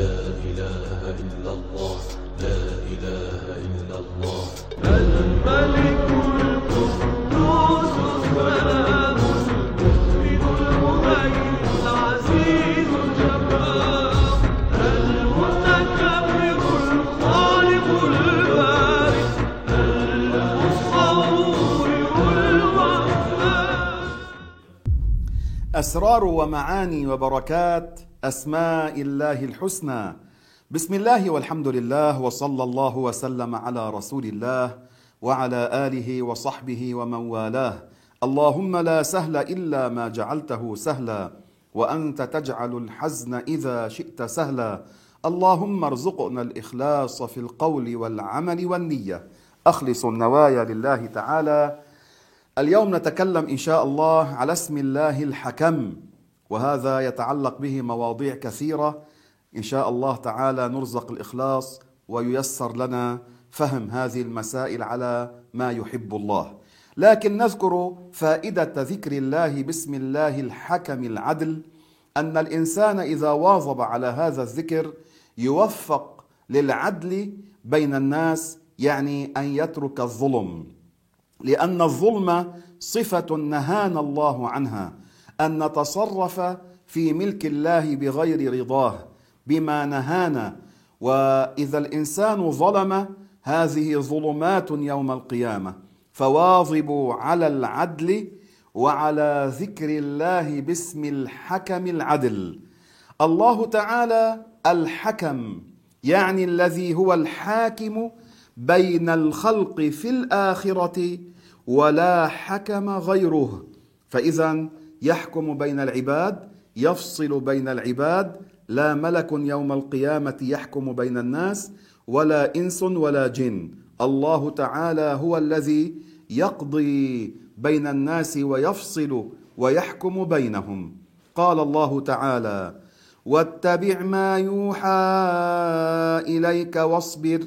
لا إله إلا الله لا إله إلا الله. الملك القدوس السلام المؤمن المهيمن العزيز الجبار المتكبر الخالق البارئ المصور الوهاب أسرار ومعاني وبركات أسماء الله الحسنى. بسم الله والحمد لله وصلى الله وسلم على رسول الله وعلى آله وصحبه ومن والاه. اللهم لا سهل إلا ما جعلته سهلا وأنت تجعل الحزن إذا شئت سهلا. اللهم ارزقنا الإخلاص في القول والعمل والنية. أخلص النوايا لله تعالى. اليوم نتكلم إن شاء الله على اسم الله الحكم. وهذا يتعلق به مواضيع كثيرة. إن شاء الله تعالى نرزق الإخلاص وييسر لنا فهم هذه المسائل على ما يحب الله. لكن نذكر فائدة ذكر الله باسم الله الحكم العدل أن الإنسان إذا واظب على هذا الذكر يوفق للعدل بين الناس يعني أن يترك الظلم. لأن الظلم صفة نهانا الله عنها. أن نتصرف في ملك الله بغير رضاه بما نهانا. وإذا الإنسان ظلم هذه ظلمات يوم القيامة. فواظبوا على العدل وعلى ذكر الله باسم الحكم العدل. الله تعالى الحكم يعني الذي هو الحاكم بين الخلق في الآخرة ولا حكم غيره. فإذا يحكم بين العباد يفصل بين العباد. لا ملك يوم القيامة يحكم بين الناس ولا إنس ولا جن. الله تعالى هو الذي يقضي بين الناس ويفصل ويحكم بينهم. قال الله تعالى واتبع ما يوحى إليك واصبر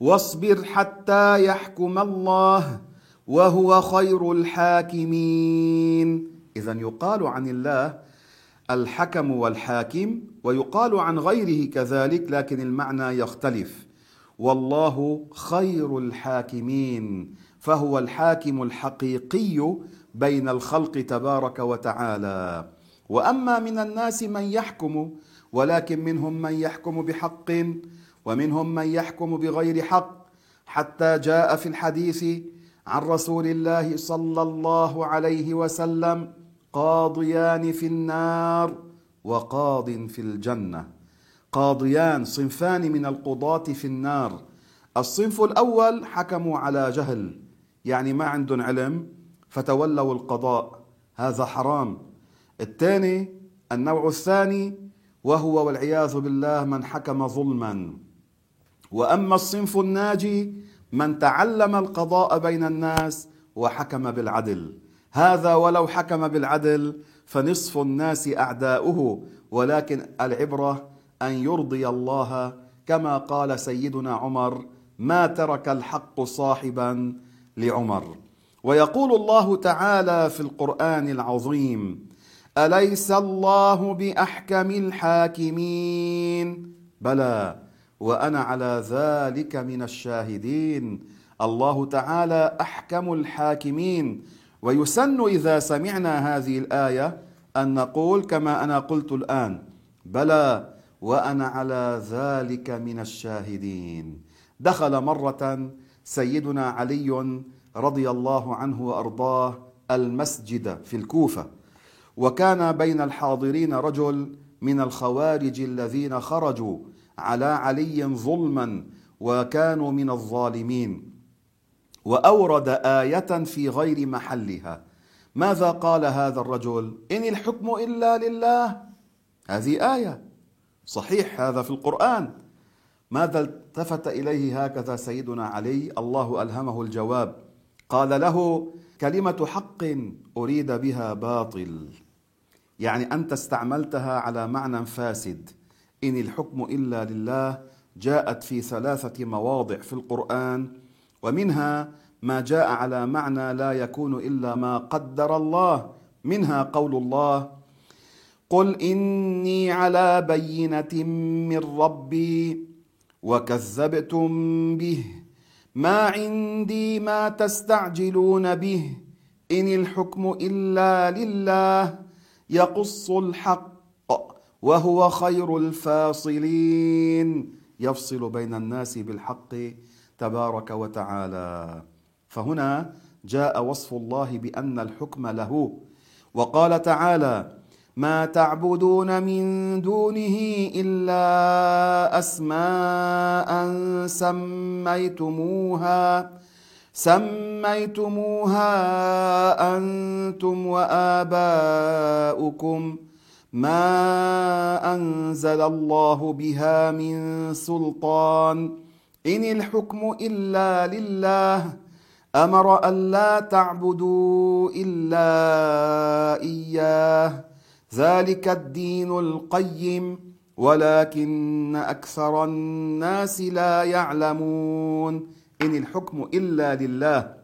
واصبر حتى يحكم الله. وهو خير الحاكمين. اذا يقال عن الله الحكم والحاكم ويقال عن غيره كذلك لكن المعنى يختلف. والله خير الحاكمين فهو الحاكم الحقيقي بين الخلق تبارك وتعالى. وأما من الناس من يحكم ولكن منهم من يحكم بحق ومنهم من يحكم بغير حق حتى جاء في الحديث عن رسول الله صلى الله عليه وسلم قاضيان في النار وقاض في الجنة. قاضيان صنفان من القضاة في النار. الصنف الأول حكموا على جهل يعني ما عندهم علم فتولوا القضاء. هذا حرام. الثاني النوع الثاني وهو والعياذ بالله من حكم ظلما. وأما الصنف الناجي من تعلم القضاء بين الناس وحكم بالعدل. هذا ولو حكم بالعدل فنصف الناس أعداؤه ولكن العبرة أن يرضي الله كما قال سيدنا عمر ما ترك الحق صاحبا لعمر ويقول الله تعالى في القرآن العظيم أليس الله بأحكم الحاكمين؟ بلى. وأنا على ذلك من الشاهدين. الله تعالى أحكم الحاكمين. ويسن إذا سمعنا هذه الآية أن نقول كما أنا قلت الآن بلى وأنا على ذلك من الشاهدين. دخل مرة سيدنا علي رضي الله عنه وأرضاه المسجد في الكوفة. وكان بين الحاضرين رجل من الخوارج الذين خرجوا. على علي ظلما وكانوا من الظالمين. وأورد آية في غير محلها. ماذا قال هذا الرجل؟ إن الحكم إلا لله. هذه آية. صحيح هذا في القرآن. ماذا التفت إليه هكذا سيدنا علي؟ الله ألهمه الجواب. قال له كلمة حق أريد بها باطل. يعني أنت استعملتها على معنى فاسد. إن الحكم إلا لله جاءت في ثلاثة مواضع في القرآن ومنها ما جاء على معنى لا يكون إلا ما قدر الله منها قول الله قل إني على بينة من ربي وكذبتم به ما عندي ما تستعجلون به إن الحكم إلا لله يقص الحق وهو خير الفاصلين. يفصل بين الناس بالحق تبارك وتعالى. فهنا جاء وصف الله بأن الحكم له. وقال تعالى ما تعبدون من دونه إلا أسماء سميتموها سميتموها أنتم وآباؤكم ما انزل الله بها من سلطان ان الحكم الا لله أمر الا تعبدوا الا اياه ذلك الدين القيم ولكن أكثر الناس لا يعلمون ان الحكم الا لله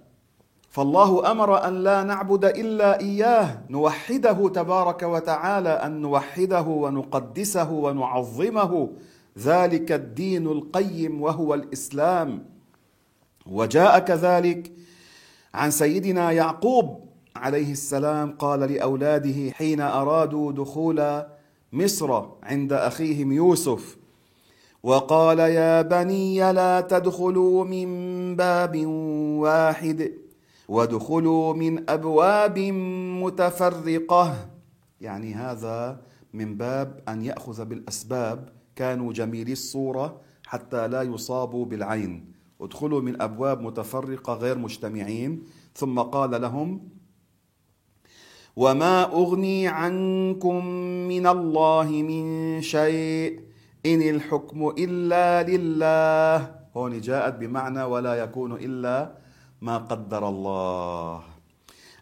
فالله أمر أن لا نعبد إلا إياه نوحده تبارك وتعالى أن نوحده ونقدسه ونعظمه. ذلك الدين القيم وهو الإسلام. وجاء كذلك عن سيدنا يعقوب عليه السلام قال لأولاده حين أرادوا دخول مصر عند أخيهم يوسف. وقال يا بني لا تدخلوا من باب واحد. وادخلوا من أبواب متفرقة. يعني هذا من باب أن يأخذ بالأسباب. كانوا جميلي الصورة حتى لا يصابوا بالعين. ادخلوا من أبواب متفرقة غير مجتمعين. ثم قال لهم وما أغني عنكم من الله من شيء. إن الحكم إلا لله. هون جاءت بمعنى ولا يكون إلا ما قدر الله.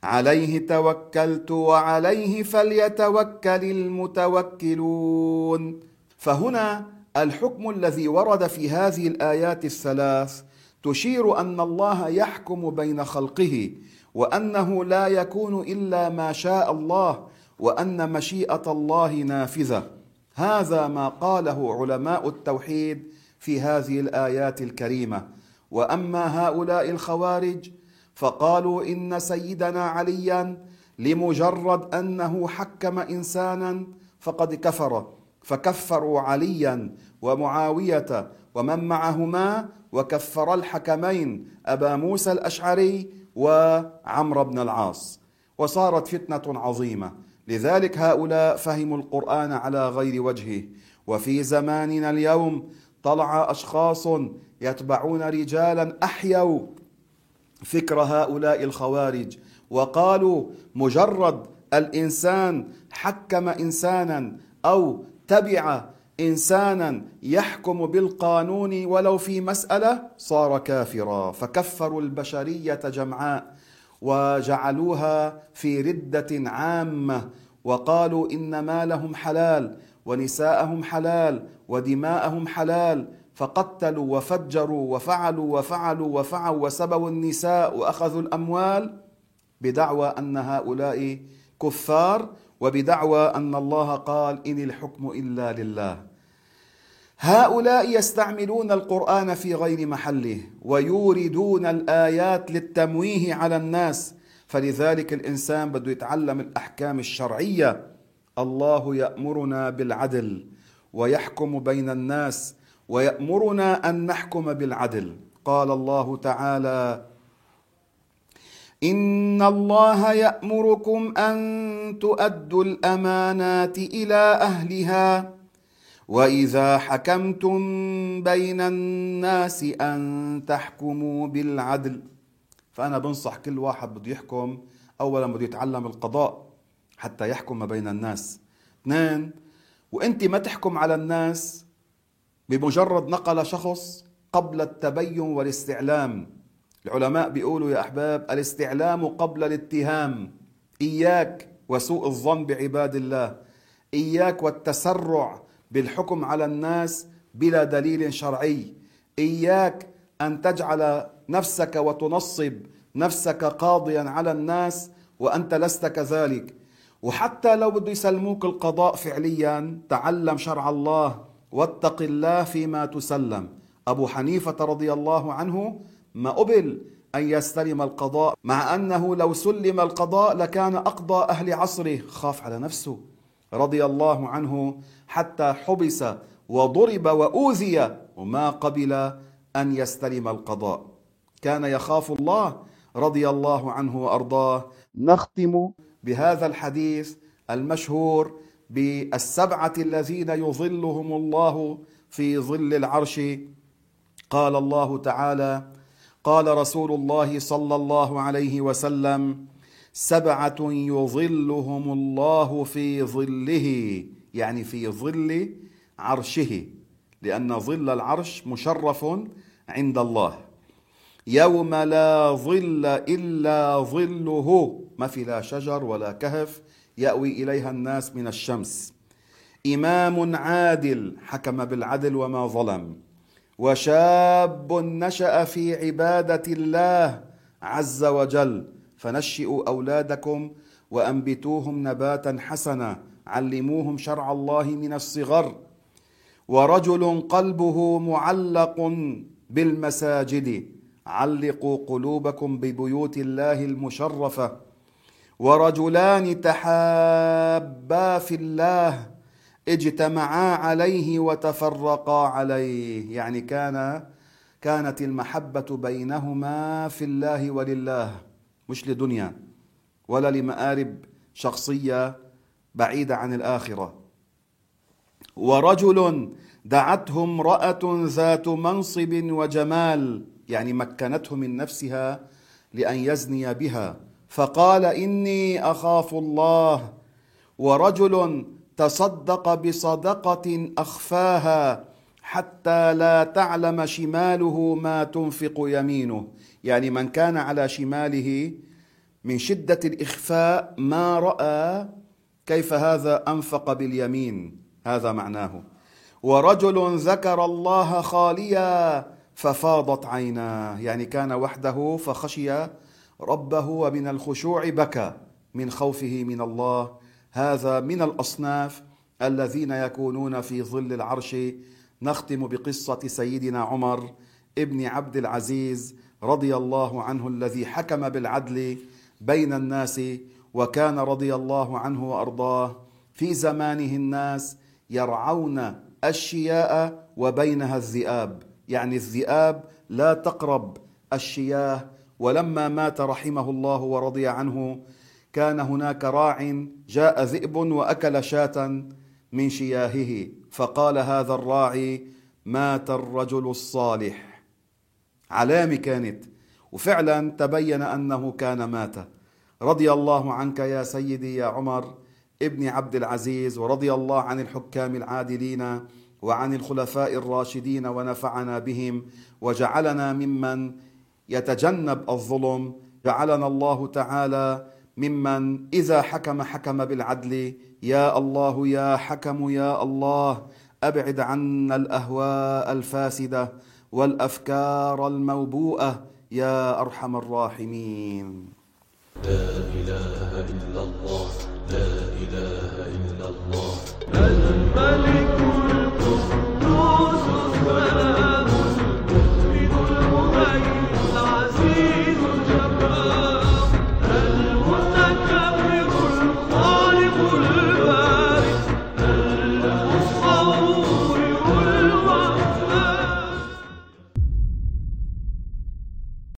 عليه توكلت وعليه فليتوكل المتوكلون. فهنا الحكم الذي ورد في هذه الآيات الثلاث تشير أن الله يحكم بين خلقه وأنه لا يكون إلا ما شاء الله وأن مشيئة الله نافذة. هذا ما قاله علماء التوحيد في هذه الآيات الكريمة. وأما هؤلاء الخوارج فقالوا إن سيدنا عليا لمجرد أنه حكم انسانا فقد كفر فكفروا عليا ومعاوية ومن معهما وكفر الحكمين أبا موسى الأشعري وعمرو بن العاص. وصارت فتنة عظيمة. لذلك هؤلاء فهموا القرآن على غير وجهه. وفي زماننا اليوم طلع أشخاص يتبعون رجالا أحيوا فكر هؤلاء الخوارج وقالوا مجرد الإنسان حكم انسانا أو تبع انسانا يحكم بالقانون ولو في مسألة صار كافرا فكفروا البشرية جمعاء وجعلوها في ردة عامة وقالوا إن مالهم حلال ونساءهم حلال ودماءهم حلال فقتلوا وفجروا وفعلوا وفعلوا وفعلوا وسبوا النساء وأخذوا الأموال بدعوى أن هؤلاء كفار وبدعوى أن الله قال إن الحكم إلا لله. هؤلاء يستعملون القرآن في غير محله ويوردون الآيات للتمويه على الناس فلذلك الإنسان بده يتعلم الأحكام الشرعية الله يأمرنا بالعدل ويحكم بين الناس ويأمرنا أن نحكم بالعدل. قال الله تعالى إن الله يأمركم أن تؤدوا الأمانات إلى أهلها وإذا حكمتم بين الناس أن تحكموا بالعدل. فأنا بنصح كل واحد بده يحكم اولا بده يتعلم القضاء حتى يحكم بين الناس. اثنين وأنت ما تحكم على الناس بمجرد نقل شخص قبل التبين والاستعلام. العلماء بيقولوا يا أحباب الاستعلام قبل الاتهام. إياك وسوء الظن بعباد الله. إياك والتسرع بالحكم على الناس بلا دليل شرعي. إياك أن تجعل نفسك وتنصب نفسك قاضيا على الناس وأنت لست كذلك. وحتى لو بده يسلموك القضاء فعليا تعلم شرع الله واتق الله فيما تسلم. أبو حنيفة رضي الله عنه ما قبل أن يستلم القضاء مع أنه لو سلم القضاء لكان أقضى أهل عصره. خاف على نفسه. رضي الله عنه حتى حبس وضرب وأوذي وما قبل أن يستلم القضاء. كان يخاف الله رضي الله عنه وأرضاه. نختم بهذا الحديث المشهور بالسبعة الذين يظلهم الله في ظل العرش. قال الله تعالى قال رسول الله صلى الله عليه وسلم سبعة يظلهم الله في ظله يعني في ظل عرشه لأن ظل العرش مشرف عند الله. يوم لا ظل إلا ظله. ما في لا شجر ولا كهف يأوي إليها الناس من الشمس. إمام عادل حكم بالعدل وما ظلم. وشاب نشأ في عبادة الله عز وجل. فنشئوا أولادكم وأنبتوهم نباتا حسنا. علموهم شرع الله من الصغر. ورجل قلبه معلق بالمساجد. علقوا قلوبكم ببيوت الله المشرفة ورجلان تحابا في الله اجتمعا عليه وتفرقا عليه. يعني كان كانت المحبة بينهما في الله ولله مش لدنيا ولا لمآرب شخصية بعيدة عن الآخرة. ورجل دعته امرأة ذات منصب وجمال يعني مكنته من نفسها لأن يزني بها. فقال إني أخاف الله ورجل تصدق بصدقة أخفاها حتى لا تعلم شماله ما تنفق يمينه. يعني من كان على شماله من شدة الإخفاء ما رأى كيف هذا أنفق باليمين. هذا معناه. ورجل ذكر الله خاليا ففاضت عيناه يعني كان وحده فخشي ربه ومن الخشوع بكى. من خوفه من الله. هذا من الأصناف الذين يكونون في ظل العرش. نختم بقصة سيدنا عمر ابن عبد العزيز رضي الله عنه الذي حكم بالعدل بين الناس وكان رضي الله عنه وأرضاه. في زمانه الناس يرعون الشياء وبينها الذئاب. يعني الذئاب لا تقرب الشياه ولما مات رحمه الله ورضي عنه كان هناك راع جاء ذئب وأكل شاة من شياهه فقال هذا الراعي مات الرجل الصالح. علامه كانت. وفعلا تبين أنه كان مات. رضي الله عنك يا سيدي يا عمر ابن عبد العزيز ورضي الله عن الحكام العادلين وعن الخلفاء الراشدين ونفعنا بهم وجعلنا ممن يتجنب الظلم. جعلنا الله تعالى ممن إذا حكم حكم بالعدل. يا الله يا حكم يا الله أبعد عنا الأهواء الفاسدة والأفكار الموبوءة. يا أرحم الراحمين. لا إله إلا الله لا إله إلا الله. الملك